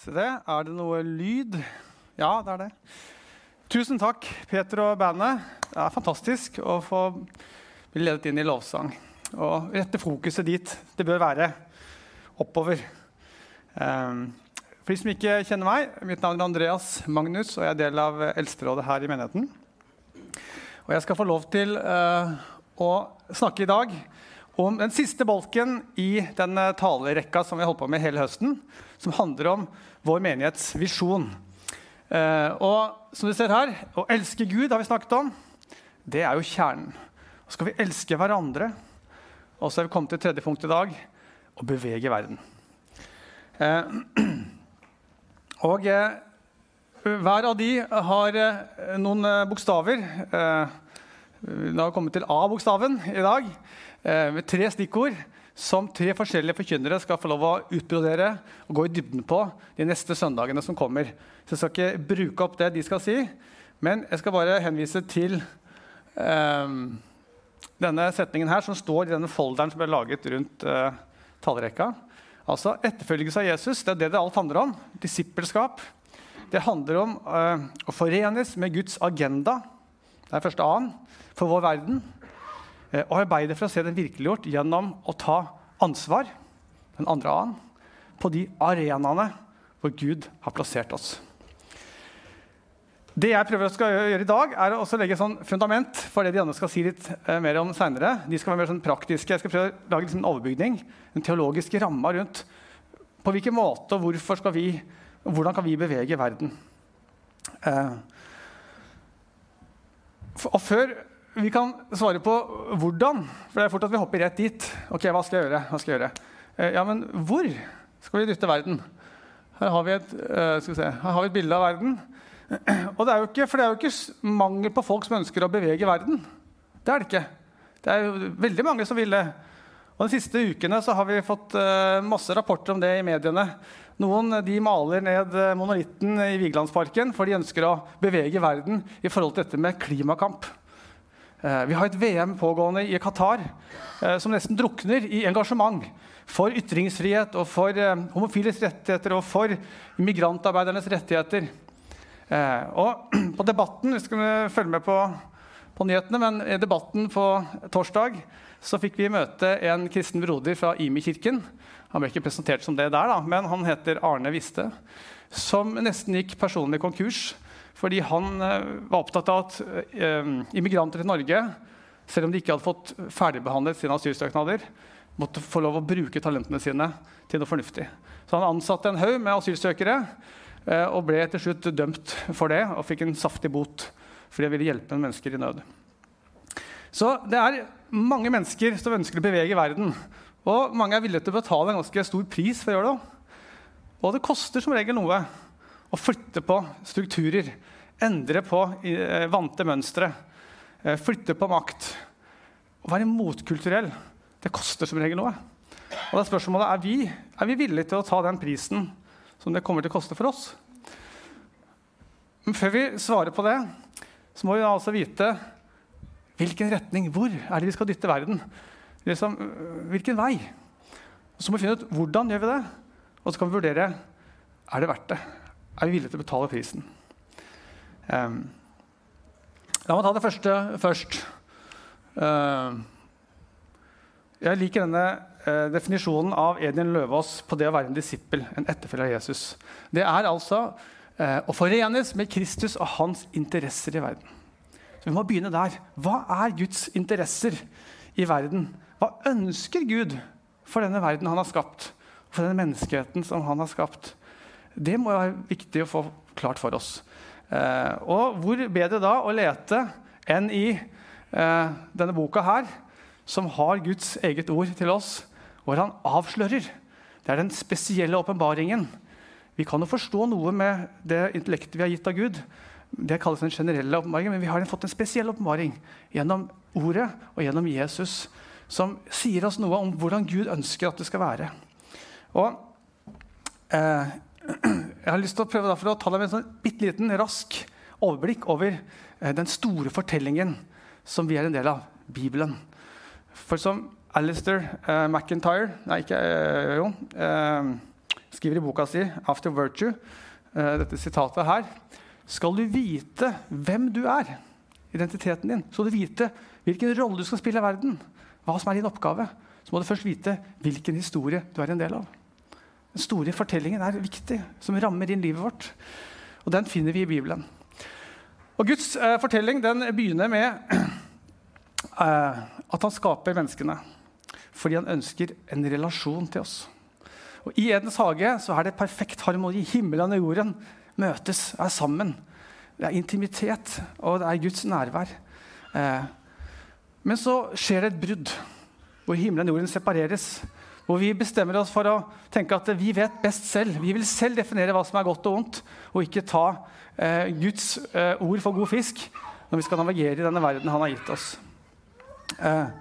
Se det. Er det noe lyd? Ja, det er det. Tusen takk, Peter og bandet. Det er fantastisk å få bli ledet inn i lovsang. Og rette fokuset dit det bør være. Oppover. Um, for de som ikke kjenner meg, mitt navn er Andreas Magnus, og jeg er del av Eldsterådet her i menigheten. Og jeg skal få lov til uh, å snakke i dag om den siste bolken i den talerekka som vi holdt på med hele høsten, som handler om vår menighets visjon. Uh, og som du ser her, Å elske Gud har vi snakket om. Det er jo kjernen. Og skal vi elske hverandre. Og så er vi kommet til tredje punkt i dag å bevege verden. Uh, og hver av de har noen bokstaver. Vi har kommet til A-bokstaven i dag, med tre stikkord som tre forskjellige forkynnere skal få lov å utbrodere og gå i dybden på de neste søndagene som kommer. Så jeg skal ikke bruke opp det de skal si, men jeg skal bare henvise til um, denne setningen her som står i denne folderen som ble laget rundt uh, tallrekka. Altså etterfølgelse av Jesus. Det er det det alt handler om. Disippelskap. Det handler om uh, å forenes med Guds agenda. Det er første A-en for vår verden. Uh, og arbeide for å se den virkeliggjort gjennom å ta ansvar, den andre A-en, på de arenaene hvor Gud har plassert oss. Det jeg prøver å gjøre i dag, er å legge sånn fundament for det de andre skal si litt uh, mer om seinere. De skal være mer sånn praktiske. Jeg skal prøve å lage en overbygning, en teologisk ramme rundt på hvilken måte og hvorfor skal vi, hvordan kan vi bevege verden. Uh, og før vi kan svare på hvordan, for det er fort at vi hopper rett dit. Ok, hva skal jeg gjøre? Hva skal jeg gjøre? Uh, ja, men hvor skal vi dytte verden? Her har vi et, her har vi et bilde av verden. Og det er jo ikke, for det er jo ikke mangel på folk som ønsker å bevege verden. Det er det ikke. Det er jo veldig mange som vil det. Og De siste ukene så har vi fått uh, masse rapporter om det i mediene. Noen de maler ned monolitten i Vigelandsparken for de ønsker å bevege verden i forhold til dette med klimakamp. Uh, vi har et VM pågående i Qatar som nesten drukner i engasjement for ytringsfrihet og for homofiles rettigheter og for migrantarbeidernes rettigheter. Eh, og på debatten, vi skal følge med på, på, nyhetene, men i debatten på torsdag så fikk vi møte en kristen broder fra Imi-kirken. Han ble ikke presentert som det der, da, men han heter Arne Viste. Som nesten gikk personlig konkurs fordi han eh, var opptatt av at eh, immigranter til Norge, selv om de ikke hadde fått ferdigbehandlet sine asylsøknader, måtte få lov å bruke talentene sine til noe fornuftig. Så han ansatte en haug med asylsøkere Eh, og ble til slutt dømt for det og fikk en saftig bot fordi han ville hjelpe en mennesker i nød. Så det er mange mennesker som ønsker å bevege verden. Og mange er villige til å betale en ganske stor pris for å gjøre det. Og det koster som regel noe å flytte på strukturer, endre på eh, vante mønstre, eh, flytte på makt. Å være motkulturell det koster som regel noe. Og da er spørsmålet er vi, er vi villige til å ta den prisen som det kommer til å koste for oss. Men før vi svarer på det, så må vi altså vite hvilken retning, hvor er det vi skal dytte verden. Liksom, hvilken vei? Og så må vi finne ut hvordan gjør vi det, og så kan vi vurdere er det verdt det. Er vi villige til å betale prisen? Um, la meg ta det første først. Uh, jeg liker denne eh, definisjonen av Edin Løvaas på det å være en disippel, en etterfølger av Jesus. Det er altså eh, å forenes med Kristus og hans interesser i verden. Så Vi må begynne der. Hva er Guds interesser i verden? Hva ønsker Gud for denne verden han har skapt? For denne menneskeheten som han har skapt? Det må være viktig å få klart for oss. Eh, og hvor bedre da å lete enn i eh, denne boka her, som har Guds eget ord til oss, hvor han avslører. Det er den spesielle åpenbaringen. Vi kan jo forstå noe med det intellektet vi har gitt av Gud. Det kalles den generelle åpenbaringen, men vi har fått en spesiell åpenbaring gjennom ordet og gjennom Jesus, som sier oss noe om hvordan Gud ønsker at det skal være. Og eh, Jeg har lyst til å prøve å ta deg med en sånn bitte liten, rask overblikk over eh, den store fortellingen som vi er en del av, Bibelen. For som Alistair uh, McIntyre Nei, ikke uh, Jo. Uh, skriver i boka si 'After Virtue', dette sitatet her Skal du vite hvem du er, identiteten din, skal du vite hvilken rolle du skal spille i verden, hva som er din oppgave, så må du først vite hvilken historie du er en del av. Den store fortellingen er viktig, som rammer inn livet vårt. Og den finner vi i Bibelen. Og Guds eh, fortelling den begynner med eh, at han skaper menneskene fordi han ønsker en relasjon til oss. Og I Edens hage så er det perfekt harmoni. Himmelen og jorden møtes, er sammen. Det er intimitet, og det er Guds nærvær. Eh, men så skjer det et brudd, hvor himmelen og jorden separeres. Hvor vi bestemmer oss for å tenke at vi vet best selv. Vi vil selv definere hva som er godt og vondt, og ikke ta eh, Guds eh, ord for god fisk når vi skal navigere i denne verden han har gitt oss. Eh,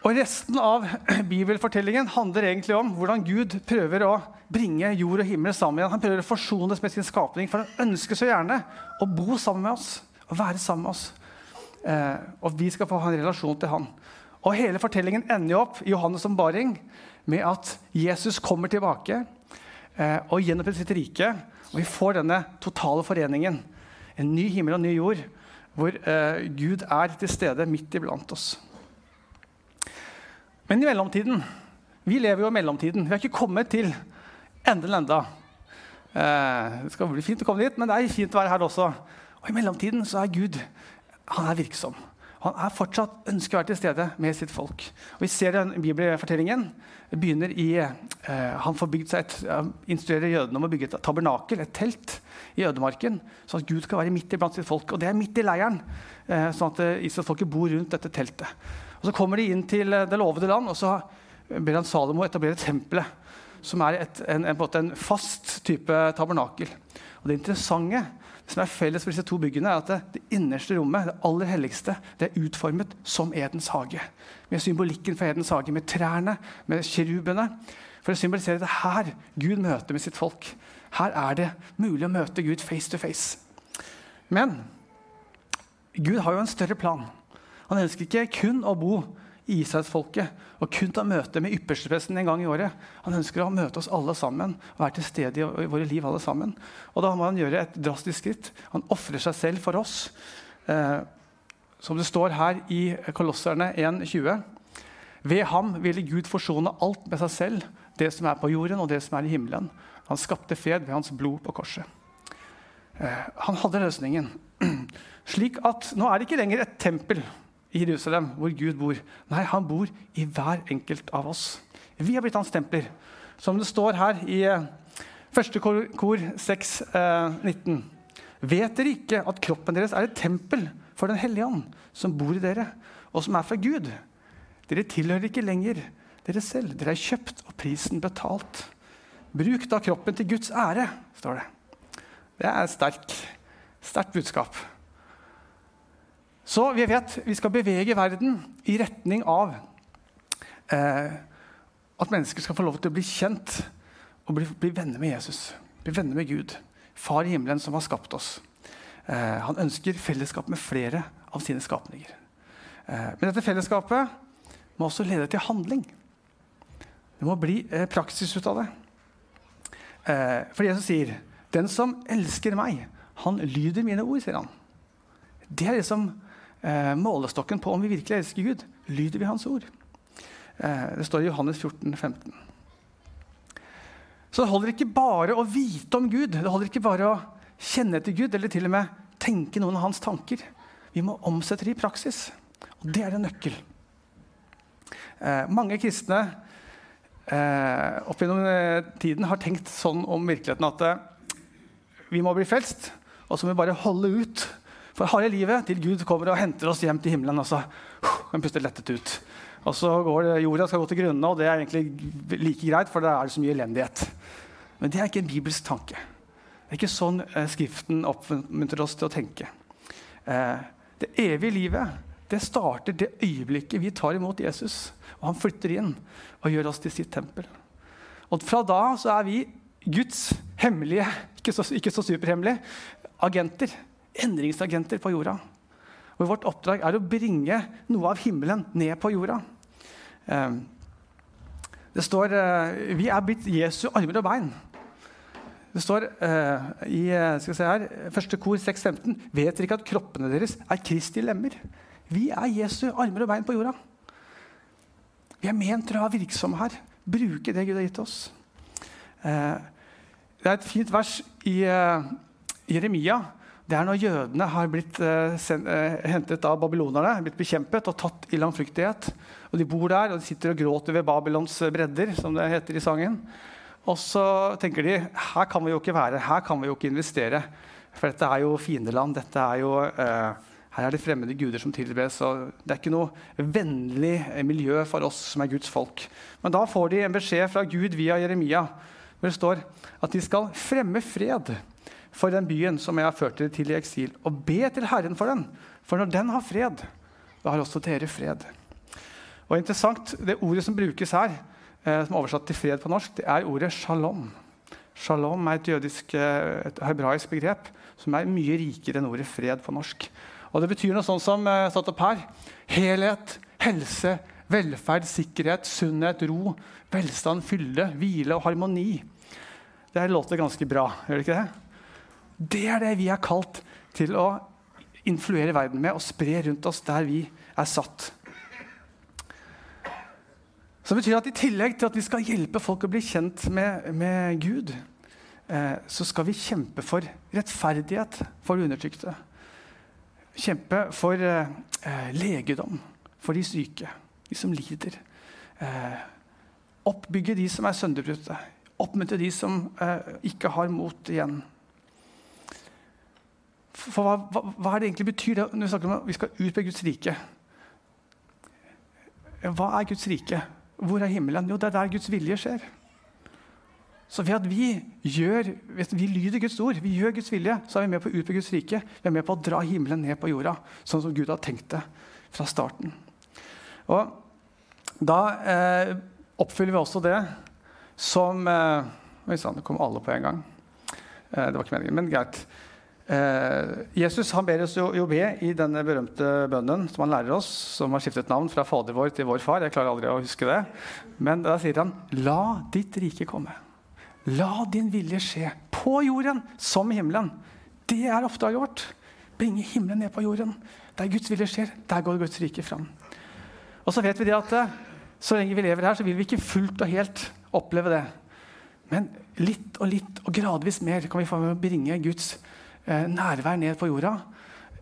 og Resten av bibelfortellingen handler egentlig om hvordan Gud prøver å bringe jord og himmel sammen igjen. Han prøver å forsones med sin skapning, for han ønsker så gjerne å bo sammen med oss. og være sammen med oss. Eh, og vi skal få ha en relasjon til han. Og Hele fortellingen ender jo opp i Johannes' ombaring med at Jesus kommer tilbake eh, og gjenoppretter sitt rike. Og vi får denne totale foreningen. En ny himmel og ny jord, hvor eh, Gud er til stede midt iblant oss. Men i mellomtiden Vi lever jo i mellomtiden. Vi har ikke kommet til enden enda. Eh, det skal bli fint å komme dit, men det er fint å være her også. Og I mellomtiden så er Gud han er virksom. Han er fortsatt ønsker å være til stede med sitt folk. Og Vi ser den bibelfortellingen. Begynner i eh, Han får bygd seg et, instruerer jødene om å bygge et tabernakel, et telt, i ødemarken, sånn at Gud skal være midt iblant sitt folk. Og det er midt i leiren, eh, sånn at uh, israelsfolket bor rundt dette teltet. Og Så kommer de inn til det lovede land, og så ber han Salomo etablere tempelet. Som er et, en, en, en, fast type tabernakel. Og Det interessante som er felles for disse to byggene, er at det, det, innerste rommet, det aller helligste, det er utformet som Edens hage. Med symbolikken for Edens hage, med trærne, med kirubene. For å symbolisere det her Gud møter med sitt folk. Her er det mulig å møte Gud face to face. Men Gud har jo en større plan. Han ønsker ikke kun å bo Israelsfolket og kun ta møte med ypperstepresten en gang i året. Han ønsker å møte oss alle sammen være til stede i våre liv. alle sammen. Og Da må han gjøre et drastisk skritt. Han ofrer seg selv for oss. Eh, som det står her i Kolosserne 1,20. Ved ham ville Gud forsone alt med seg selv, det som er på jorden og det som er i himmelen. Han skapte fred ved hans blod på korset. Eh, han hadde løsningen. Slik at Nå er det ikke lenger et tempel i Jerusalem, hvor Gud bor. Nei, han bor i hver enkelt av oss. Vi har blitt hans templer. Som det står her i eh, første kor, kor 6, eh, 19. Vet dere ikke at kroppen deres er et tempel for Den hellige ånd, som bor i dere, og som er fra Gud? Dere tilhører ikke lenger dere selv. Dere er kjøpt og prisen betalt. Bruk da kroppen til Guds ære, står det. Det er et sterkt budskap. Så vi vet vi skal bevege verden i retning av eh, at mennesker skal få lov til å bli kjent og bli, bli, venner med Jesus. Bli venner med Gud, Far i himmelen som har skapt oss. Eh, han ønsker fellesskap med flere av sine skapninger. Eh, men dette fellesskapet må også lede til handling. Det må bli eh, praksis ut av det. Eh, for Jesus sier, 'Den som elsker meg, han lyder mine ord', sier han. Det er liksom eh, målestokken på om vi virkelig elsker Gud. Lyder vi Hans ord? Eh, det står i Johannes 14, 15. Så det holder ikke bare å vite om Gud, det holder ikke bare å kjenne etter Gud eller til og med tenke noen av hans tanker. Vi må omsette det i praksis. Og det er en nøkkel. Eh, mange kristne eh, opp gjennom eh, tiden har tenkt sånn om virkeligheten at eh, vi må bli frelst, og så må vi bare holde ut for harde livet til Gud kommer og henter oss hjem til himmelen. Og så kan puste lettet ut. Og så går det, Jorda skal gå til grunne, og det er egentlig like greit, for da er det så mye elendighet. Men det er ikke en bibelsk tanke. Det er ikke sånn eh, Skriften oppmuntrer oss til å tenke. Eh, det evige livet det starter det øyeblikket vi tar imot Jesus. Og han flytter inn og gjør oss til sitt tempel. Og fra da så er vi Guds hemmelige, ikke så, ikke så superhemmelige, agenter endringsagenter på jorda. Og vårt oppdrag er å bringe noe av himmelen ned på jorda. Eh, Det står eh, vi er blitt Jesu armer og bein. Det står eh, i eh, skal jeg se her, første kor 6.15.: Vet dere ikke at kroppene deres er Kristi lemmer? Vi er Jesu armer og bein på jorda. Vi er ment til å være virksomme her. Bruke det Gud har gitt oss. Det er et fint vers i Jeremia. Det er når jødene har blitt eh, sen, eh, hentet av babylonerne, blitt bekjempet og tatt i langflyktighet. Og De bor der og de sitter og gråter ved Babylons bredder, som det heter i sangen. Og så tenker de her kan vi jo ikke være, her kan vi jo ikke investere. For dette er jo fiendeland. dette er jo... Eh, her er det fremmede guder som tilbes. og Det er ikke noe vennlig miljø for oss som er Guds folk. Men da får de en beskjed fra Gud via Jeremia, hvor det står at de skal fremme fred for den byen som jeg har ført dere til i eksil, og be til Herren for den. For når den har fred, da har også dere fred. Og interessant, Det ordet som brukes her, eh, som er oversatt til fred på norsk, det er ordet shalom. Shalom er et, jødisk, eh, et hebraisk begrep som er mye rikere enn ordet fred på norsk. Og Det betyr noe sånn som eh, satt opp her. Helhet, helse, velferd, sikkerhet, sunnhet, ro, velstand, fylde, hvile og harmoni. Det låter ganske bra, gjør det ikke det? Det er det vi er kalt til å influere verden med og spre rundt oss der vi er satt. Det betyr at I tillegg til at vi skal hjelpe folk å bli kjent med, med Gud, eh, så skal vi kjempe for rettferdighet for de undertrykte kjempe for eh, legedom for de syke, de som lider. Eh, oppbygge de som er sønderbrutte. Oppmuntre de som eh, ikke har mot igjen. For, hva, hva, hva, er det egentlig betyr det når vi snakker om at vi skal ut på Guds rike? Hva er Guds rike? Hvor er himmelen? Jo, det er der Guds vilje skjer. Så ved at vi, gjør, vi lyder Guds ord, vi gjør Guds vilje, så er vi med på å ut på Guds rike. Vi er med på å dra himmelen ned på jorda, sånn som Gud har tenkt det fra starten. Og da eh, oppfyller vi også det som eh, Oi sann, det kom alle på en gang. Eh, det var ikke meningen, men greit. Eh, Jesus han ber oss jo, be i denne berømte bønnen som han lærer oss, som har skiftet navn fra Fader vår til vår far. Jeg klarer aldri å huske det. Men da sier han, 'La ditt rike komme'. La din vilje skje på jorden som i himmelen. Det er oppdraget vårt. Bringe himmelen ned på jorden. Der Guds vilje skjer, der går Guds rike fram. Og så vet vi det at eh, så lenge vi lever her, så vil vi ikke fullt og helt oppleve det. Men litt og litt og gradvis mer kan vi få med å bringe Guds eh, nærvær ned på jorda.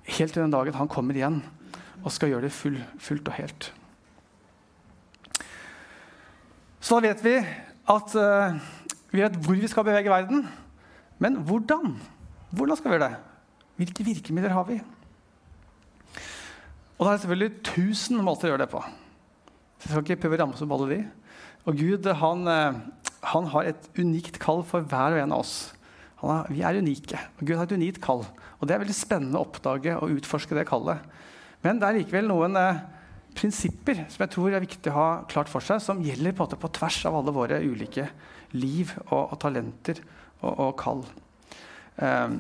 Helt til den dagen han kommer igjen og skal gjøre det full, fullt og helt. Så da vet vi at uh, vi vet hvor vi skal bevege verden. Men hvordan? Hvordan skal vi gjøre det? Hvilke virkemidler har vi? Og det er selvfølgelig tusen måter å gjøre det på. Jeg skal ikke prøve å ramse opp alle de. Og Gud han, eh, han, har et unikt kall for hver og en av oss. Er, vi er unike. og Gud har et unikt kall. Og Det er veldig spennende å oppdage og utforske det kallet. Men det er likevel noen eh, prinsipper som jeg tror er viktig å ha klart for seg, som gjelder på, på tvers av alle våre ulike liv og, og talenter og, og kall. Um,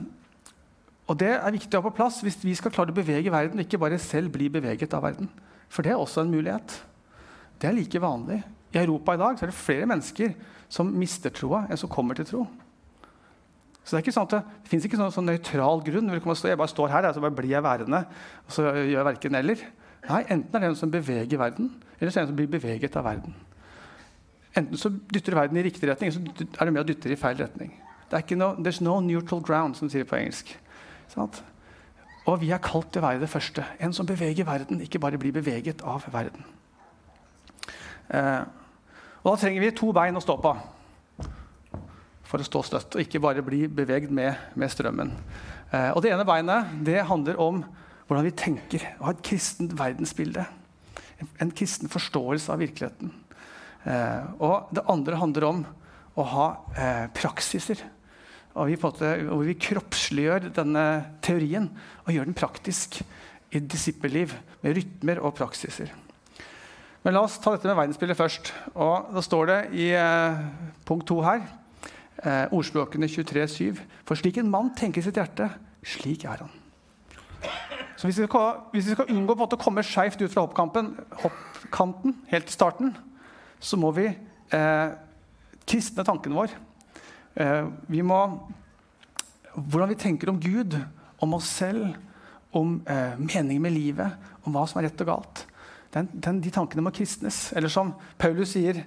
og Det er viktig å ha på plass hvis vi skal klare å bevege verden, og ikke bare selv bli beveget av verden. For det er også en mulighet. Det er like vanlig. I Europa i dag er det flere mennesker som mister troa, enn som kommer til tro. Så Det er ikke sånn at det, det fins ikke sånn, sånn nøytral grunn. Jeg bare står her, så bare blir jeg værende. og så gjør jeg verken eller. Nei, Enten er det en som beveger verden, eller så er det en som blir beveget av verden. Enten så dytter verden i riktig retning, eller så er det med og dytter i feil retning. Det er ikke no, There's no neutral ground, som sier på engelsk. Sant? Og vi er kalt til å være det første. En som beveger verden, ikke bare blir beveget av verden. Eh, og Da trenger vi to bein å stå på for å stå støtt, og ikke bare bli bevegd med, med strømmen. Eh, og Det ene beinet det handler om hvordan vi tenker, og har et kristent verdensbilde. En, en kristen forståelse av virkeligheten. Eh, og det andre handler om å ha eh, praksiser. Og vi måte, hvor vi kroppsliggjør denne teorien og gjør den praktisk i disippelliv med rytmer og praksiser. Men la oss ta dette med verdensbildet først. Og Da står det i eh, punkt to her, eh, ordspråkene 23,7.: For slik en mann tenker sitt hjerte, slik er han. Så hvis vi skal, hvis vi skal unngå å komme skeivt ut fra hoppkanten helt til starten, så må vi eh, kristne tanken vår. Eh, vi må Hvordan vi tenker om Gud, om oss selv, om eh, meningen med livet, om hva som er rett og galt. Den, den, de tankene må kristnes. Eller som Paulus sier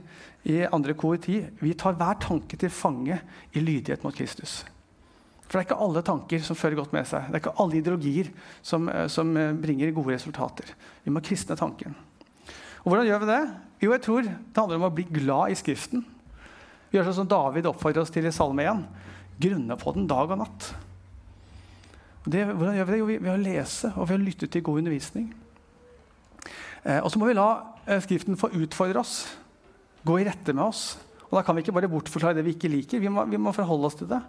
i 2. kor 10.: Vi tar hver tanke til fange i lydighet mot Kristus. For det er ikke alle tanker som fører godt med seg. Det er ikke alle ideologier som, eh, som eh, bringer gode resultater. Vi må kristne tanken. Og hvordan gjør vi det? Jo, jeg tror det handler om å bli glad i Skriften. Vi gjør sånn som David oppfordrer oss til i Salme 1. Grunne på den dag og natt. Det, hvordan gjør vi det? Jo, ved å lese og ved å lytte til god undervisning. Eh, og så må vi la eh, Skriften få utfordre oss, gå i rette med oss. Og Da kan vi ikke bare bortforklare det vi ikke liker. Vi må, vi må forholde oss til det.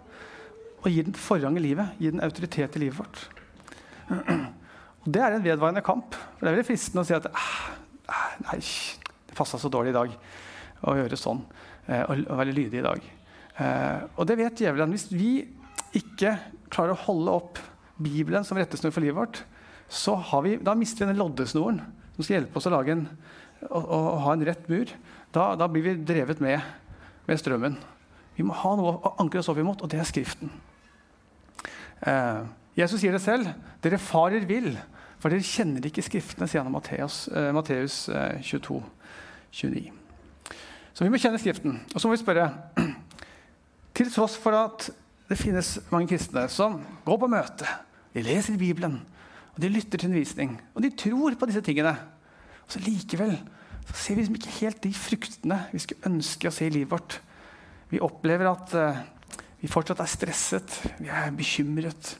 Og gi den forrang i livet, gi den autoritet i livet vårt. Og Det er en vedvarende kamp. For Det er veldig fristende å si at ah, Nei, det passa så dårlig i dag å gjøre sånn. Eh, og, være lydig i dag. Og det vet djevelen. Hvis vi ikke klarer å holde opp Bibelen som rettesnor for livet vårt, så vi, da mister vi den loddesnoren som skal hjelpe oss å, en, å, å ha en rett mur. Da, da, blir vi drevet med, med strømmen. Vi må ha noe å ankre oss opp imot, og det er Skriften. Eh, Jesus sier det selv. Dere farer vill for dere kjenner ikke Skriftene, sier han i Matteus, eh, Matteus eh, 22, 29. Så vi må kjenne Skriften. Og så må vi spørre Til tross for at det finnes mange kristne som går på møte, de leser Bibelen, og de lytter til undervisning, og de tror på disse tingene, og så likevel så ser vi liksom ikke helt de fruktene vi skulle ønske å se i livet vårt. Vi opplever at uh, vi fortsatt er stresset, vi er bekymret.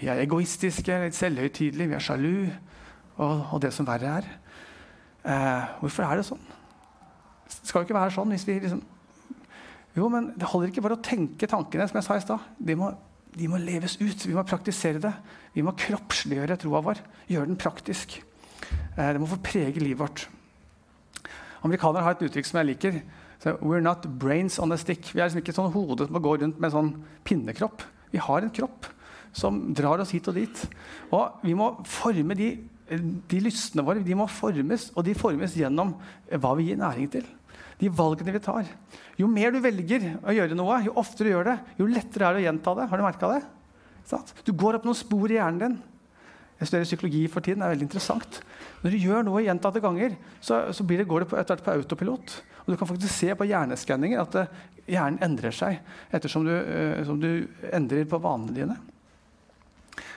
Vi er egoistiske, litt selvhøytidelige, vi er sjalu og, og, det som verre er. Uh, hvorfor er det sånn? Det skal jo ikke være sånn hvis vi liksom Jo, men det holder ikke bare å tenke tankene, som jeg sa i stad. De, de, må leves ut. Vi må praktisere det. Vi må kroppsliggjøre troa vår. Gjøre den praktisk. Eh, det må få prege livet vårt. Amerikanere har et uttrykk som jeg liker. We're not brains on a stick. Vi er liksom ikke sånn hodet som går rundt med sånn pinnekropp. Vi har en kropp som drar oss hit og dit. Og vi må forme de, de lystene våre. De må formes, og de formes gjennom hva vi gir næring til. De valgene vi tar. Jo mer du velger å gjøre noe, jo oftere du gjør det, jo lettere er det å gjenta det. Har du merka det? Du går opp noen spor i hjernen din. Jeg studerer psykologi for tiden. det er veldig interessant. Når du gjør noe gjentatte ganger, så, så det, går det på, etter hvert på autopilot. Og Du kan faktisk se på hjerneskanninger at uh, hjernen endrer seg ettersom du, uh, du endrer på vanene dine.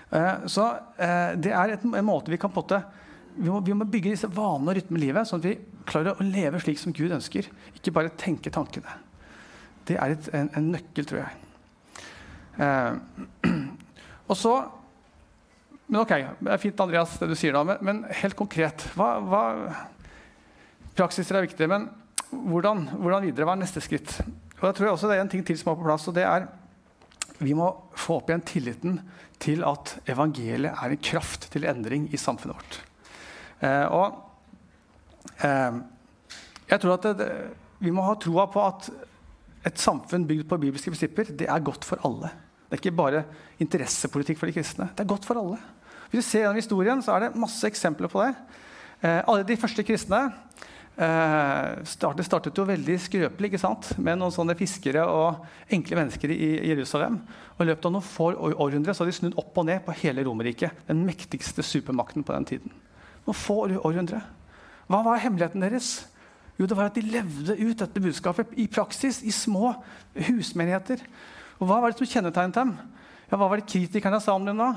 Uh, så det er et, en måte vi kan på vi vi må, bygge disse vanene og rytmen i livet, sånn at vi klarer å leve slik som Gud ønsker. Ikke bare tenke tankene. Det er et, en, en, nøkkel, tror jeg. Eh, og så Men ok, det er fint, Andreas, det du sier da, men, men helt konkret hva, hva, Praksiser er viktig, men hvordan, hvordan, videre? Hva er neste skritt? Og da tror jeg også Det er en ting til som er på plass, og det er vi må få opp igjen tilliten til at evangeliet er en kraft til endring i samfunnet vårt. Eh, og eh, jeg tror at det, vi må ha troa på at et samfunn bygd på bibelske prinsipper det er godt for alle. Det er ikke bare interessepolitikk for de kristne. Det er godt for alle. Hvis du ser gjennom historien, så er det masse eksempler på det. Eh, alle de første kristne Eh, startet, startet jo veldig skrøpelig ikke sant? med noen sånne fiskere og enkle mennesker i Jerusalem. Og I løpet av noen få århundre så har de snudd opp og ned på hele Romerriket. Den mektigste supermakten på den tiden. Noen få århundre. Hva var hemmeligheten deres? Jo, det var at de levde ut dette budskapet i praksis, i små husmenigheter. Og hva var det som kjennetegnet dem? Ja, hva var det kritikerne sa om dem da?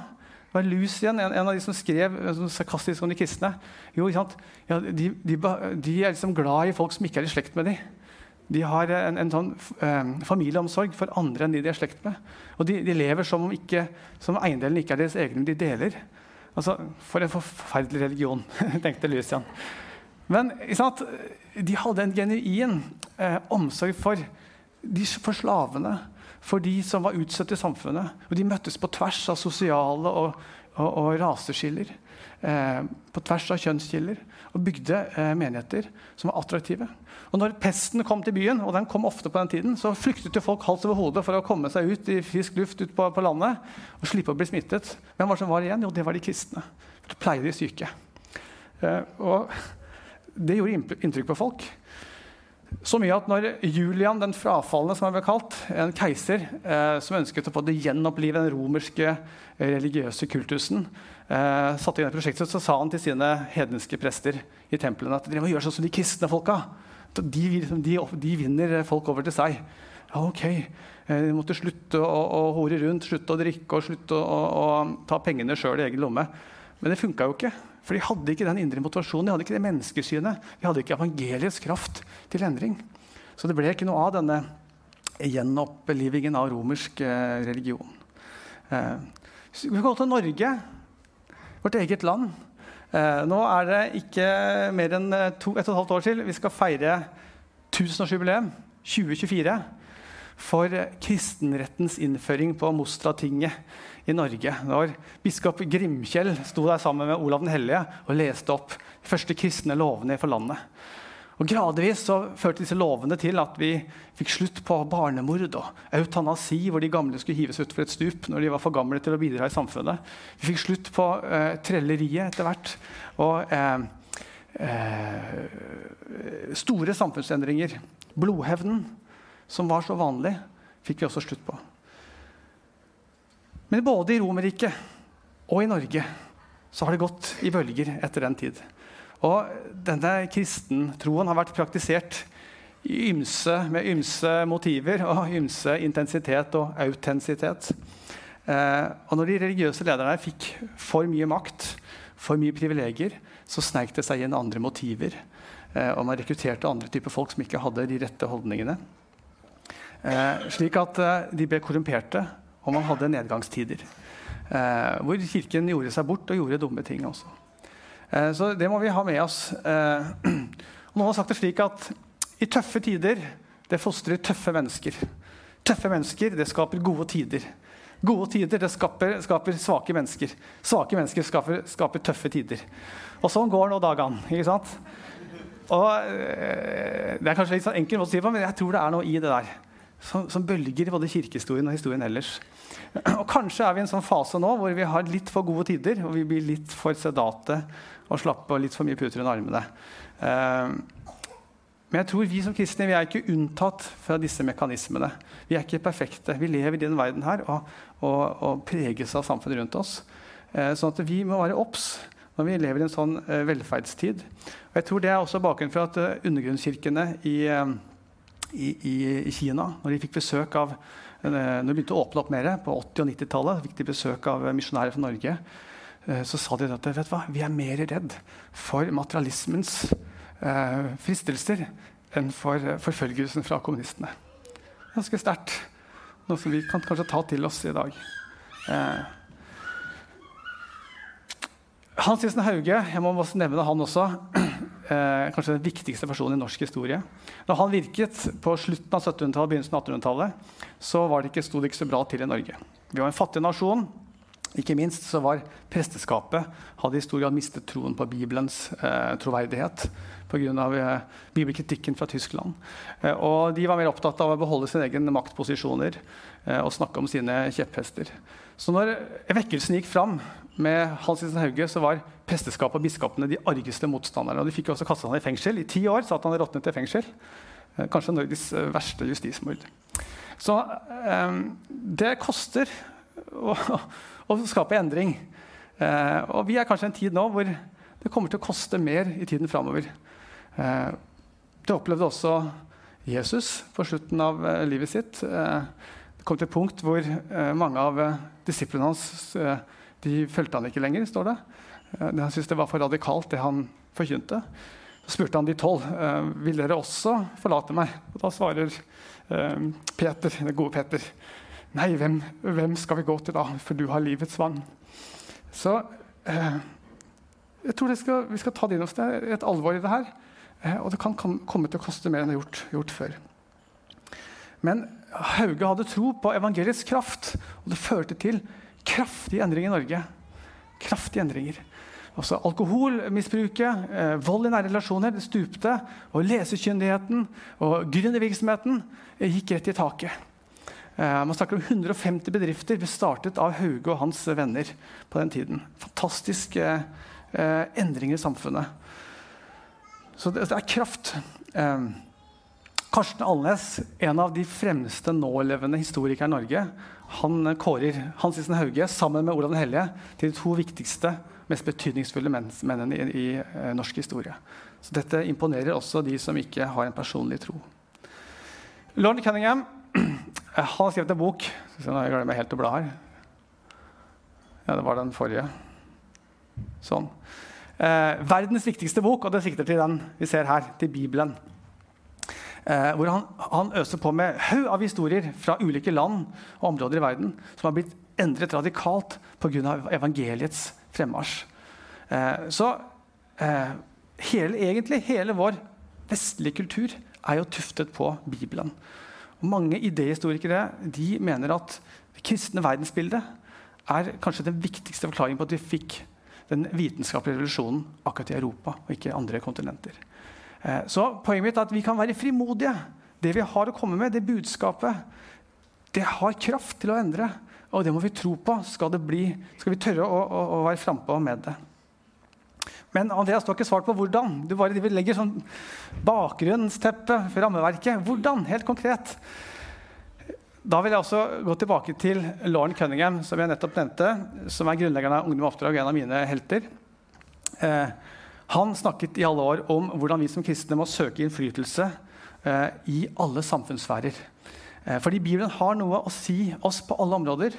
Det var Lucien, en, en, av de som skrev sånn sarkastisk om de kristne. Jo, ja, de, de, de, er liksom glad i folk som ikke er i slekt med dem. De har en, en sånn eh, familieomsorg for andre enn de de er i slekt med. Og de, de lever som om ikke, som eiendelen ikke er deres egne, de deler. Altså, For en forferdelig religion, tenkte Lucian. Men de hadde en genuin eh, omsorg for, de, for slavene for de som var utstøtt i samfunnet. Og de møttes på tvers av sosiale og, og, og raseskiller. Eh, på tvers av kjønnskiller. Og bygde eh, menigheter som var attraktive. Og når pesten kom til byen, og den kom ofte på den tiden, så flyktet jo folk hals over hode for å komme seg ut i frisk luft ut på, på landet og slippe å bli smittet. Hvem var det som var igjen? Jo, det var de kristne. For det pleide de syke. Eh, og det gjorde inntrykk på folk. Så mye at når Julian den frafalne, som han ble kalt, en keiser eh, som ønsket å få det gjenopplive den romerske eh, religiøse kultusen, eh, satte inn et prosjekt, så sa han til sine hedenske prester i templene at dere må gjøre sånn som de kristne folka. De, de, de vinner folk over til seg. Ja, ok. Eh, de måtte slutte å, å, hore rundt, slutte å drikke og slutte å, å, å ta pengene sjøl i egen lomme. Men det funka jo ikke. For de hadde ikke den indre motivasjonen, de hadde ikke det menneskesynet. De hadde ikke evangeliets kraft til endring. Så det ble ikke noe av denne gjenopplivingen av romersk eh, religion. Eh, vi går til Norge, vårt eget land. Eh, nå er det ikke mer enn eh, to, et og et halvt år til vi skal feire tusenårsjubileum 2024 for kristenrettens innføring på Mostratinget i Norge. Når biskop Grimkjell sto der sammen med Olav den hellige og leste opp de første kristne lovene for landet. Og Gradvis så førte disse lovene til at vi fikk slutt på barnemord og eutanasi, hvor de gamle skulle hives utfor et stup når de var for gamle til å bidra i samfunnet. Vi fikk slutt på eh, trelleriet etter hvert. Og eh, eh, store samfunnsendringer. Blodhevnen, som var så vanlig, fikk vi også slutt på. Men både i Romerriket og i Norge så har det gått i bølger etter den tid. Og denne kristentroen har vært praktisert ymse, med ymse motiver og ymse intensitet og autentisitet. Eh, og når de religiøse lederne fikk for mye makt, for mye privilegier, så sneik det seg inn andre motiver. Eh, og man rekrutterte andre typer folk som ikke hadde de rette holdningene. Eh, slik at eh, de ble korrumperte og man hadde nedgangstider. Eh, hvor Kirken gjorde seg bort og gjorde dumme ting også. Eh, så det må vi ha med oss. Eh, noen har sagt det slik at i tøffe tider det fostrer tøffe mennesker. Tøffe mennesker det skaper gode tider. Gode tider det skaper, skaper svake mennesker. Svake mennesker skaper, skaper, tøffe tider. Og sånn går nå dagene. ikke sant? Og, eh, det er kanskje litt sånn enkelt å si men jeg tror det er noe i det der som, som bølger i både kirkehistorien og historien ellers. Og Kanskje er vi i en sånn fase nå hvor vi har litt for gode tider, og vi blir litt for sedate og slappe og litt for mye puter under armene. Uh, men jeg tror vi som kristne vi er ikke unntatt fra disse mekanismene. Vi er ikke perfekte. Vi lever i denne verden her og, og, og preges av samfunnet rundt oss. Uh, sånn at vi må være obs når vi lever i en sånn uh, velferdstid. Og jeg tror Det er også bakgrunnen for at undergrunnskirkene i i, i, Kina. Når de fikk besøk av eh, når de begynte å åpne opp mer på 80- og 90-tallet, fikk de besøk av misjonærer fra Norge. Eh, så sa de at vet hva, vi er mer redd for materialismens eh, fristelser enn for forfølgelsen fra kommunistene. Ganske sterkt. Noe som vi kan kanskje ta til oss i dag. Eh, Hans Jensen Hauge, jeg må også nevne han også eh, kanskje den viktigste personen i norsk historie. Når han virket på slutten av 1700-tallet, begynnelsen av 1800-tallet, så var det ikke, sto det ikke så bra til i Norge. Vi var en fattig nasjon. Ikke minst så var presteskapet hadde i stor grad mistet troen på Bibelens eh, troverdighet pga. Eh, bibelkritikken fra Tyskland. Eh, og de var mer opptatt av å beholde sine egne maktposisjoner eh, og snakke om sine kjepphester. Så når vekkelsen gikk fram med Hans Christian Hauge, så var presteskapet og biskopene de argeste motstanderne. Og de fikk også kastet han i fengsel. I ti år satt han råtnet i fengsel. Eh, kanskje Norges eh, verste justismord. Så eh, det koster å, å, skape endring. Og vi er kanskje i en tid nå hvor det kommer til å koste mer i tiden framover. Det opplevde også Jesus på slutten av livet sitt. Eh, kom til et punkt hvor eh, mange av eh, disiplene hans eh, de fulgte han ikke lenger. står det. Han syntes det var for radikalt, det han forkynte. Så spurte han de tolv vil dere også forlate meg. Og da svarer Peter, den gode Peter nei, hvem, hvem, skal vi gå til da, for du har livets vann. Så jeg tror skal, vi skal ta det inn det er et alvor i det her. Og det kan komme til å koste mer enn det har gjort, gjort før. Men Hauge hadde tro på evangeliets kraft, og det førte til kraftige endringer i Norge. Kraftige endringer. Også alkoholmisbruket, eh, vold i nære relasjoner det stupte. Og lesekyndigheten og gründervirksomheten eh, gikk rett i taket. Eh, man snakker om 150 bedrifter ble startet av Hauge og hans venner på den tiden. Fantastiske eh, endringer i samfunnet. Så det, det er kraft. Eh, Karsten Alnes, en av de fremste nålevende historikere i Norge, han kårer Hans Isen Hauge sammen med Olav den hellige til de to viktigste, mest betydningsfulle mennene i, i, eh, norsk historie. Så dette imponerer også de som ikke har en personlig tro. Lord Cunningham har skrevet en bok Jeg glemmer meg helt å bla her. Ja, det var den forrige. Sånn. Eh, verdens viktigste bok, og det sikter til den vi ser her, til Bibelen. Eh, hvor han, han, øser på med haug av historier fra ulike land og områder i verden som har blitt endret radikalt pga. evangeliets fremmarsj. Eh, så eh, hele, egentlig hele vår vestlige kultur er jo tuftet på Bibelen. Og mange idéhistorikere de mener at det kristne verdensbildet er kanskje den viktigste forklaringen på at vi fikk den vitenskapelige revolusjonen akkurat i Europa og ikke andre kontinenter. Eh, så poenget mitt er at vi kan være frimodige. Det vi har å komme med, det budskapet, det har kraft til å endre. Og det må vi tro på. Skal, bli, skal vi tørre å, å, å være frampå med det. Men Andreas, du har ikke svart på hvordan. Du bare legger sånn bakgrunnsteppe for rammeverket. Hvordan? Helt konkret. Da vil jeg også gå tilbake til Lauren Cunningham, som jeg nettopp nevnte, som er grunnleggeren av Ungdom Oppdrag, en av mine helter. Eh, han snakket i alle år om hvordan vi som kristne må søke innflytelse eh, i alle samfunnssfærer. Eh, fordi Bibelen har noe å si oss på alle områder.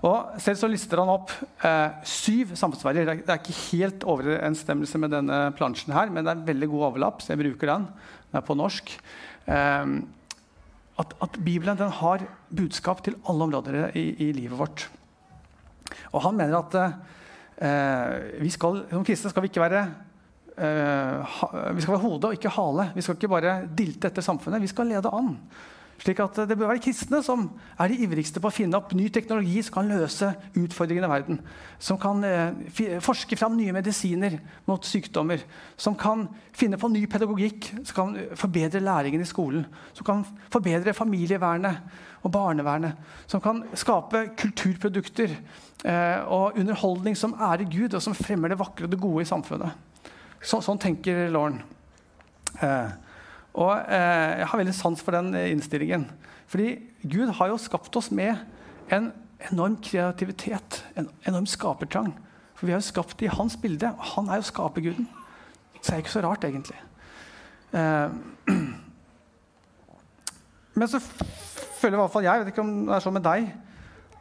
Og selv så lister han opp eh, syv samfunnssfærer. Det er ikke helt overensstemmelse med denne plansjen, her, men det er en veldig god overlapp, så jeg bruker den. Den er på norsk. Eh, at, at, Bibelen har budskap til alle områder i, i livet vårt. Og han mener at eh, vi skal, som kristne skal vi ikke være eh, vi skal være hode og ikke hale. Vi skal ikke bare dilte etter samfunnet. Vi skal lede an. Slik at Det bør være kristne som er de ivrigste på å finne opp ny teknologi som kan løse utfordringene i verden. Som kan eh, forske fram nye medisiner mot sykdommer. Som kan finne på ny pedagogikk som kan forbedre læringen i skolen. Som kan forbedre familievernet og barnevernet. Som kan skape kulturprodukter eh, og underholdning som ærer Gud, og som fremmer det vakre og det gode i samfunnet. Så, sånn tenker Lauren. Eh, og eh, Jeg har veldig sans for den eh, innstillingen. Fordi Gud har jo skapt oss med en enorm kreativitet, en enorm skapertrang. For vi er jo skapt i hans bilde, og han er jo skaperguden. Så det er ikke så rart, egentlig. Eh, men så føler i hvert fall jeg, jeg vet ikke om det er sånn med deg,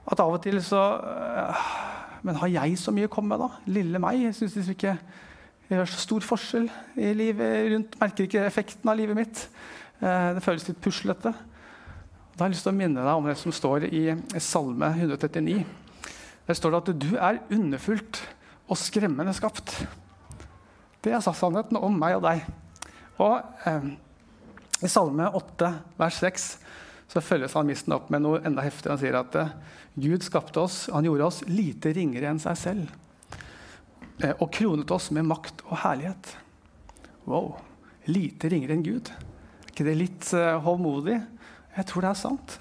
at av og til så eh, Men har jeg så mye å komme med, da? Lille meg? Jeg synes liksom ikke det gjør så stor forskjell i livet rundt. Merker ikke effekten av livet mitt. Eh, det føles litt puslete. Da har jeg lyst til å minne deg om det som står i Salme 139. Der står det at du er underfullt og skremmende skapt. Det er sannheten om meg og deg. Og eh, I Salme 8, vers 6, så følger salmisten opp med noe enda heftigere. Han sier at eh, Gud skapte oss, han gjorde oss lite ringere enn seg selv. Eh, og kronet oss med makt og herlighet. Wow. Lite ringere enn Gud. Er ikke det litt uh, hovmodig? Jeg tror det er sant.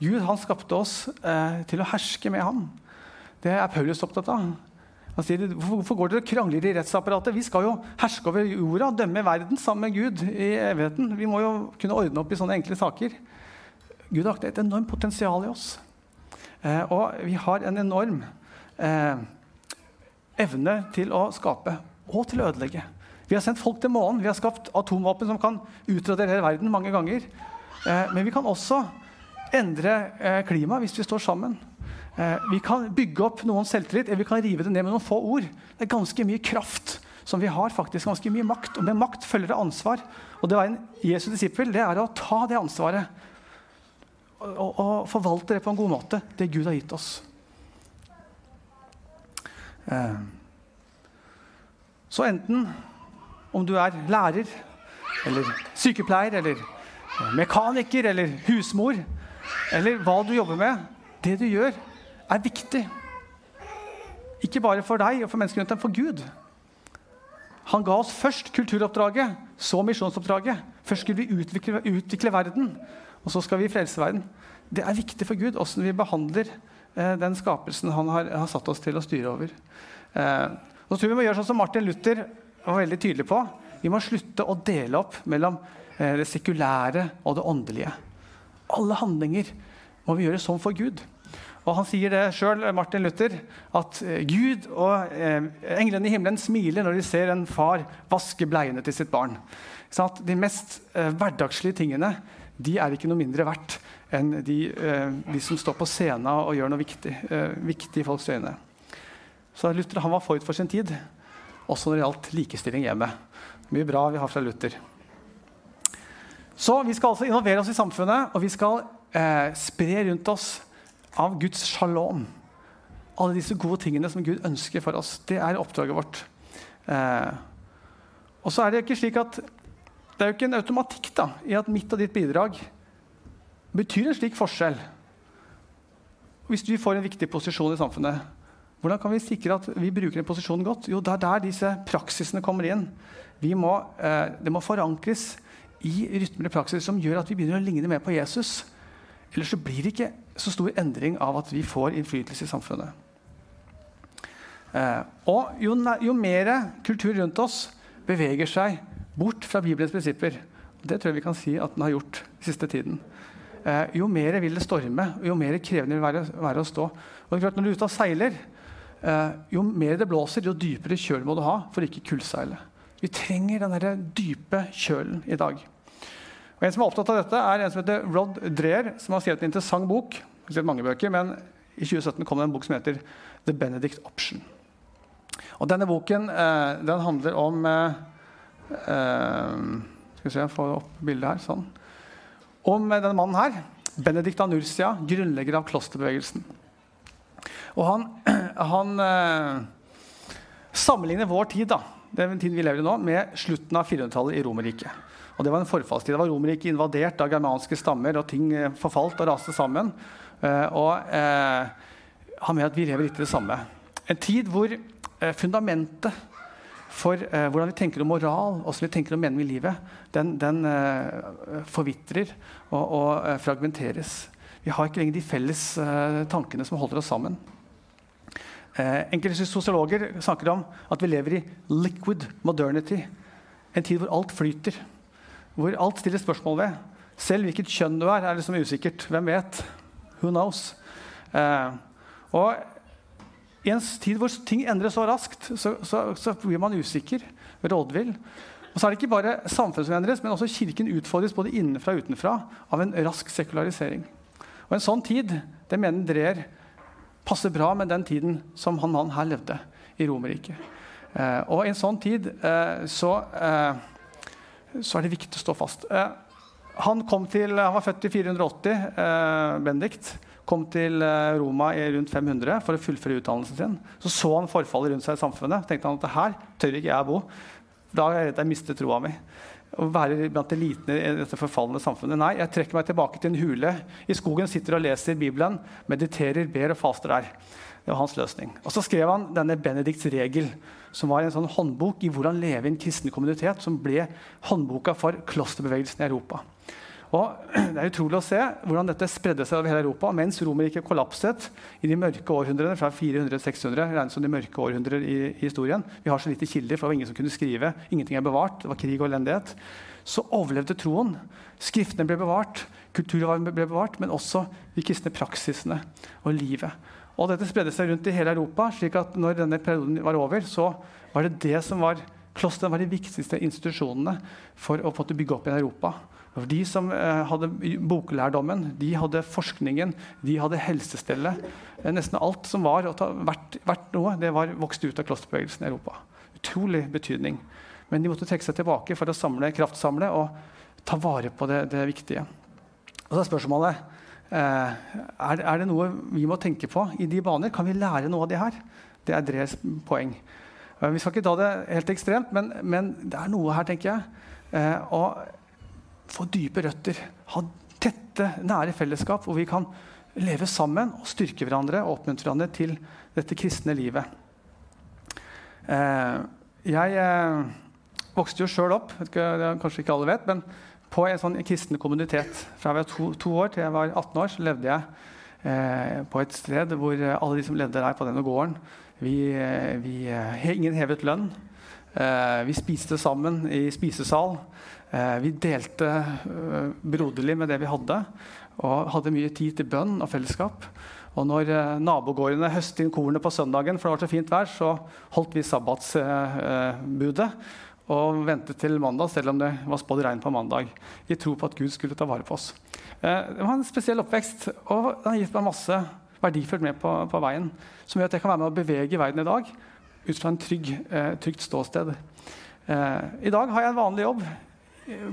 Gud han skapte oss uh, til å herske med ham. Det er Paulus opptatt av. Han sier, Hvorfor går dere og krangler i rettsapparatet? Vi skal jo herske over jorda, dømme verden sammen med Gud i evigheten. Vi må jo kunne ordne opp i sånne enkle saker. Gud har et enormt potensial i oss. Eh, og vi har en enorm eh, evne til å skape og til å ødelegge. Vi har sendt folk til månen, vi har skapt atomvåpen som kan utradere hele verden mange ganger. Eh, men vi kan også endre eh, klimaet hvis vi står sammen. Eh, vi kan bygge opp noen selvtillit, eller vi kan rive det ned med noen få ord. Det er ganske mye kraft som vi har, faktisk ganske mye makt. Og med makt følger det ansvar. Og det å være en Jesu disippel det er å ta det ansvaret og, og, og forvalte det på en god måte, det Gud har gitt oss. Eh, så enten om du er lærer eller sykepleier eller mekaniker eller husmor eller hva du jobber med, det du gjør, er viktig. Ikke bare for deg og for menneskene rundt deg, for Gud. Han ga oss først kulturoppdraget, så misjonsoppdraget. Først skulle vi utvikle, utvikle, verden, og så skal vi frelse verden. Det er viktig for Gud åssen vi behandler eh, den skapelsen han har, har, satt oss til å styre over. Eh, så tror Vi må gjøre sånn som Martin Luther var veldig tydelig på. Vi må slutte å dele opp mellom eh, det sekulære og det åndelige. Alle handlinger må vi gjøre sånn for Gud. Og Han sier det sjøl, Martin Luther, at eh, Gud og eh, englene i himmelen smiler når de ser en far vaske bleiene til sitt barn. Sånn de mest eh, hverdagslige tingene de er ikke noe mindre verdt enn de, eh, de som står på scenen og gjør noe viktig, eh, viktig i folks øyne. Så Luther han var forut for sin tid, også når det gjaldt likestilling hjemme. Mye bra vi har fra Luther. Så Vi skal altså involvere oss i samfunnet, og vi skal eh, spre rundt oss av Guds shalom. Alle disse gode tingene som Gud ønsker for oss. Det er oppdraget vårt. Eh, og så er Det ikke slik at det er jo ikke en automatikk da, i at mitt og ditt bidrag betyr en slik forskjell. Hvis vi får en viktig posisjon i samfunnet, hvordan kan vi sikre at vi bruker den posisjonen godt? Jo, det er der disse praksisene kommer inn. Må, eh, det må forankres i rytmer og praksis som gjør at vi begynner å ligne mer på Jesus. Ellers så blir det ikke så stor endring av at vi får innflytelse i samfunnet. Eh, og jo, jo mer kultur rundt oss beveger seg bort fra Bibelens prinsipper, det tror jeg vi kan si at den har gjort den siste tiden, eh, jo mer vil det storme, jo mer krevende vil det være, være, å stå. Og det er klart Når du er ute og seiler, eh, jo mer det blåser, jo dypere kjøl må du ha for ikke kullseile. Vi trenger den dype kjølen i dag. Og En som er opptatt av dette, er en som heter Rod Dreher, som har skrevet en interessant bok. Jeg har mange bøker, men I 2017 kom det en bok som heter The Benedict Option. Og Denne boken eh, den handler om eh, Skal vi se, jeg får opp bildet her. sånn. Om denne mannen her. Benedikt Anursia, grunnlegger av klosterbevegelsen. Og han, han eh, sammenligner vår tid da, den tiden vi lever i nå, med slutten av 400-tallet i Romerriket. Og det var en forfallstid. Det var Romerriket invadert av germanske stammer, og ting eh, forfalt og raste sammen. Uh, og uh, han mener at vi lever litt i det samme. En tid hvor uh, fundamentet for hvordan vi tenker om moral og vi tenker om mening i livet, den, den forvitrer og, og fragmenteres. Vi har ikke lenger de felles tankene som holder oss sammen. enkelte sosiologer snakker om at vi lever i liquid modernity. En tid hvor alt flyter hvor alt stiller spørsmål ved. Selv hvilket kjønn du er, er liksom usikkert. Hvem vet? Who knows? Eh, og i en tid hvor ting endres så raskt, så, så, så blir man usikker, rådvill. Og så er det ikke bare samfunnet som endres, men også Kirken utfordres både innenfra og utenfra av en rask sekularisering. Og En sånn tid det mener Dreer passer bra med den tiden som han mannen her levde i Romerriket. Eh, og i en sånn tid eh, så eh, så er det viktig å stå fast. Eh, han, til, han, var født i 480, eh, Benedikt. Kom til eh, Roma i rundt 500 for å fullføre utdannelsen sin. Så så han forfallet rundt seg i samfunnet. tenkte han at her tør ikke jeg bo. Da er jeg redd jeg mister troa mi. Å være blant elitene i dette forfalne samfunnet. Nei, jeg trekker meg tilbake til en hule i skogen, sitter og leser Bibelen, mediterer, ber og faster der. Det var hans løsning. Og så skrev han denne Benedikts regel, som var en sånn håndbok i hvordan leve i en kristen kommunitet, som ble håndboka for klosterbevegelsen i Europa. Og Det er utrolig å se hvordan dette spredde seg over hele Europa mens Romerriket kollapset i de mørke århundrene fra 400-600. regnes som de mørke århundrer i, i, historien. Vi har så lite kilder, for det var ingen som kunne skrive. Ingenting er bevart. Det var krig og elendighet. Så overlevde troen. Skriftene ble bevart, kulturen ble bevart, men også de kristne praksisene og livet. Og dette spredde seg rundt i hele Europa. slik at når denne perioden var over, så var det det som var Klostrene var de viktigste institusjonene for å bygge opp i Europa. De som eh, hadde boklærdommen, de hadde forskningen, de hadde helsestellet. Eh, nesten alt som var verdt, vært noe, det var vokst ut av klosterbevegelsen i Europa. Utrolig betydning. Men de måtte trekke seg tilbake for å samle, kraftsamle og ta vare på det, det viktige. Og så er spørsmålet Eh, er, er, det noe vi må tenke på i de baner? Kan vi lære noe av det her? Det er Drees poeng. Vi skal ikke ta det helt ekstremt, men, men det er noe her, tenker jeg. Å få dype røtter. Ha tette, nære fellesskap hvor vi kan leve sammen og styrke hverandre og oppmuntre hverandre til dette kristne livet. Jeg vokste jo sjøl opp, det kanskje ikke alle vet, men på en sånn kristen kommunitet. Fra jeg var to, to, år til jeg var 18 år, så levde jeg eh, på et sted hvor alle de som levde der på denne gården vi, vi, eh, Ingen hevet lønn. Eh, vi spiste sammen i spisesal. Eh, vi delte eh, broderlig med det vi hadde, og hadde mye tid til bønn og fellesskap. Og når eh, nabogårdene høstet inn kornet på søndagen, for det var så fint vær, så holdt vi sabbatsbudet og ventet til mandag, selv om det var spådd regn på mandag. I tro på at Gud skulle ta vare på oss. Det var en spesiell oppvekst, og det har gitt meg masse verdifullt med på, på, veien. Som gjør at jeg kan være med å bevege verden i dag ut fra en trygg, trygt ståsted. I dag har jeg en vanlig jobb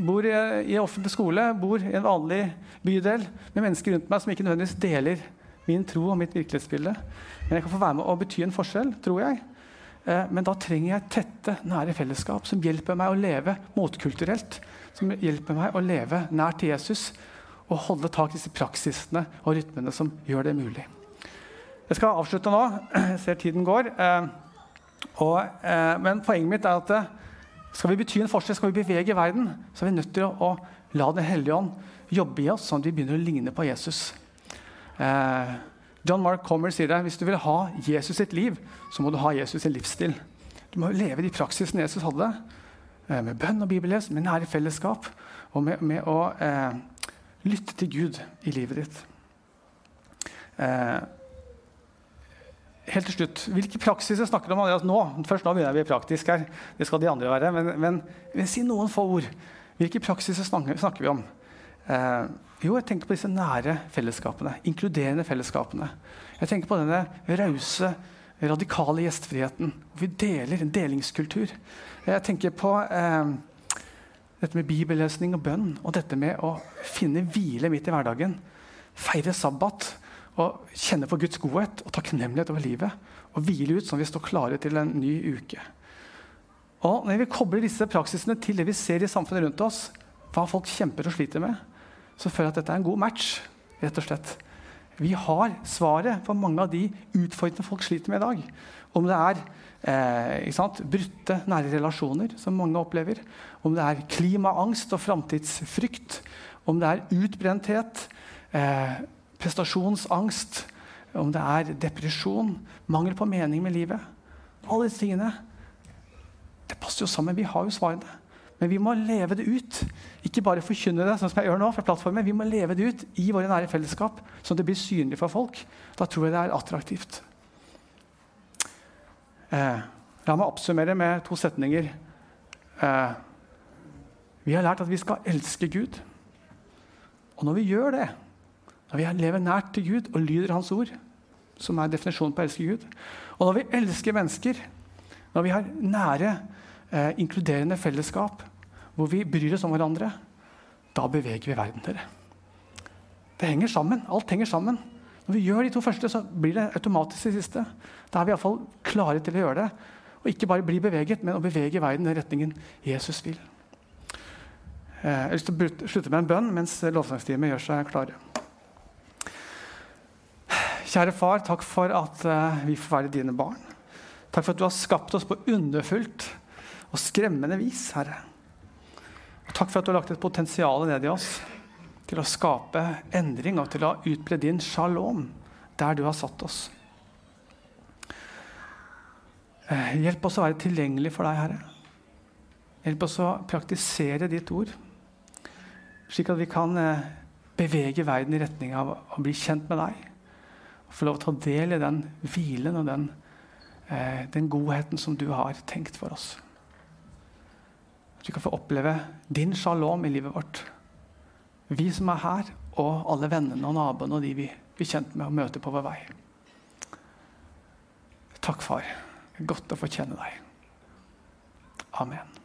bor i, i offentlig skole, bor i en vanlig bydel med mennesker rundt meg som ikke nødvendigvis deler min tro og mitt virkelighetsbilde. Men jeg kan få være med å bety en forskjell, tror jeg. Eh, men da trenger jeg tette, nære fellesskap som hjelper meg å leve motkulturelt. Som hjelper meg å leve nær til Jesus og holde tak i disse praksisene og rytmene som gjør det mulig. Jeg skal avslutte nå. Jeg ser tiden går. Eh, og, eh, men poenget mitt er at skal vi bety en forskjell, skal vi bevege verden, så er vi nødt til å, å la Den hellige ånd jobbe i oss, sånn at vi begynner å ligne på Jesus. Eh, John Mark Comer sier det. Hvis du vil ha Jesus sitt liv, så må du ha Jesus sin livsstil. Du må leve de praksisene Jesus hadde, eh, med bønn og bibelles, med nære fellesskap og med, med å eh, lytte til Gud i livet ditt. Eh, helt til slutt, Hvilke praksiser snakker du om Andreas, nå? Først nå begynner vi praktisk her. Det skal de andre være. Men, men, men si noen få ord. Hvilke praksiser snakker, vi om? Eh, jo, jeg tenker på disse nære fellesskapene. Inkluderende fellesskapene. Jeg tenker på denne rause, radikale gjestfriheten. Vi deler en delingskultur. Jeg tenker på eh, dette med bibellesning og bønn. Og dette med å finne hvile midt i hverdagen. Feire sabbat og kjenne på Guds godhet og takknemlighet over livet. Og hvile ut sånn at vi står klare til en ny uke. Og Når vi kobler disse praksisene til det vi ser i samfunnet rundt oss, hva folk kjemper og sliter med, så føler jeg at dette er en god match. rett og slett. Vi har svaret på mange av de utfordringene folk sliter med i dag. Om det er eh, brutte nære relasjoner, som mange opplever. Om det er klimaangst og framtidsfrykt. Om det er utbrenthet. Eh, prestasjonsangst, om det er depresjon, mangel på mening med livet Alle disse tingene det passer jo sammen. Vi har jo svarene. Men vi må leve det ut. Ikke bare forkynne det, sånn som jeg gjør nå fra plattformen. Vi må leve det ut i våre nære fellesskap, sånn at det blir synlig for folk. Da tror jeg det er attraktivt. Eh, la meg oppsummere med to setninger. Eh, vi har lært at vi skal elske Gud. Og når vi gjør det, når vi lever nært til Gud og lyder Hans ord, som er definisjonen på å elske Gud, og når vi elsker mennesker, når vi har nære, eh, inkluderende fellesskap hvor vi bryr oss om hverandre, da beveger vi verden. dere. Det henger sammen. Alt henger sammen. Når vi gjør de to første, så blir det automatisk det siste. Da er vi iallfall klare til å gjøre det. Og ikke bare bli beveget, men å bevege verden i den retningen Jesus vil. Eh, jeg har lyst til å slutte med en bønn mens lovsangsteamet gjør seg klare. Kjære far, takk for at uh, vi får være dine barn. Takk for at du har skapt oss på underfullt og skremmende vis, Herre. Og takk for at du har lagt et potensial ned i oss til å skape endring og til å utbre din shalom der du har satt oss. Uh, hjelp oss å være tilgjengelig for deg, Herre. Hjelp oss å praktisere ditt ord, slik at vi kan uh, bevege verden i retning av å bli kjent med deg og få lov til å ta del i den hvilen og den, eh, den godheten som du har tenkt for oss. At vi kan få oppleve din shalom i livet vårt. Vi som er her, og alle vennene og naboene og de vi blir kjent med og møter på vår vei. Takk, far. Godt å få kjenne deg. Amen.